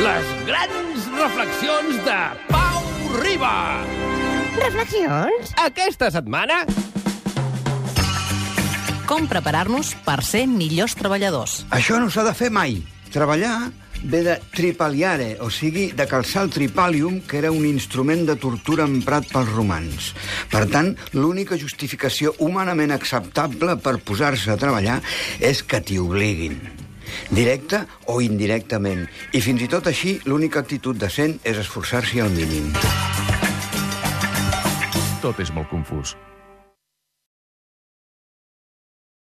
Les grans reflexions de Pau Riba. Reflexions? Aquesta setmana... Com preparar-nos per ser millors treballadors. Això no s'ha de fer mai. Treballar ve de tripaliare, o sigui, de calçar el tripalium, que era un instrument de tortura emprat pels romans. Per tant, l'única justificació humanament acceptable per posar-se a treballar és que t'hi obliguin. Directe o indirectament. I fins i tot així, l'única actitud decent és esforçar-s'hi al mínim. Tot és molt confús.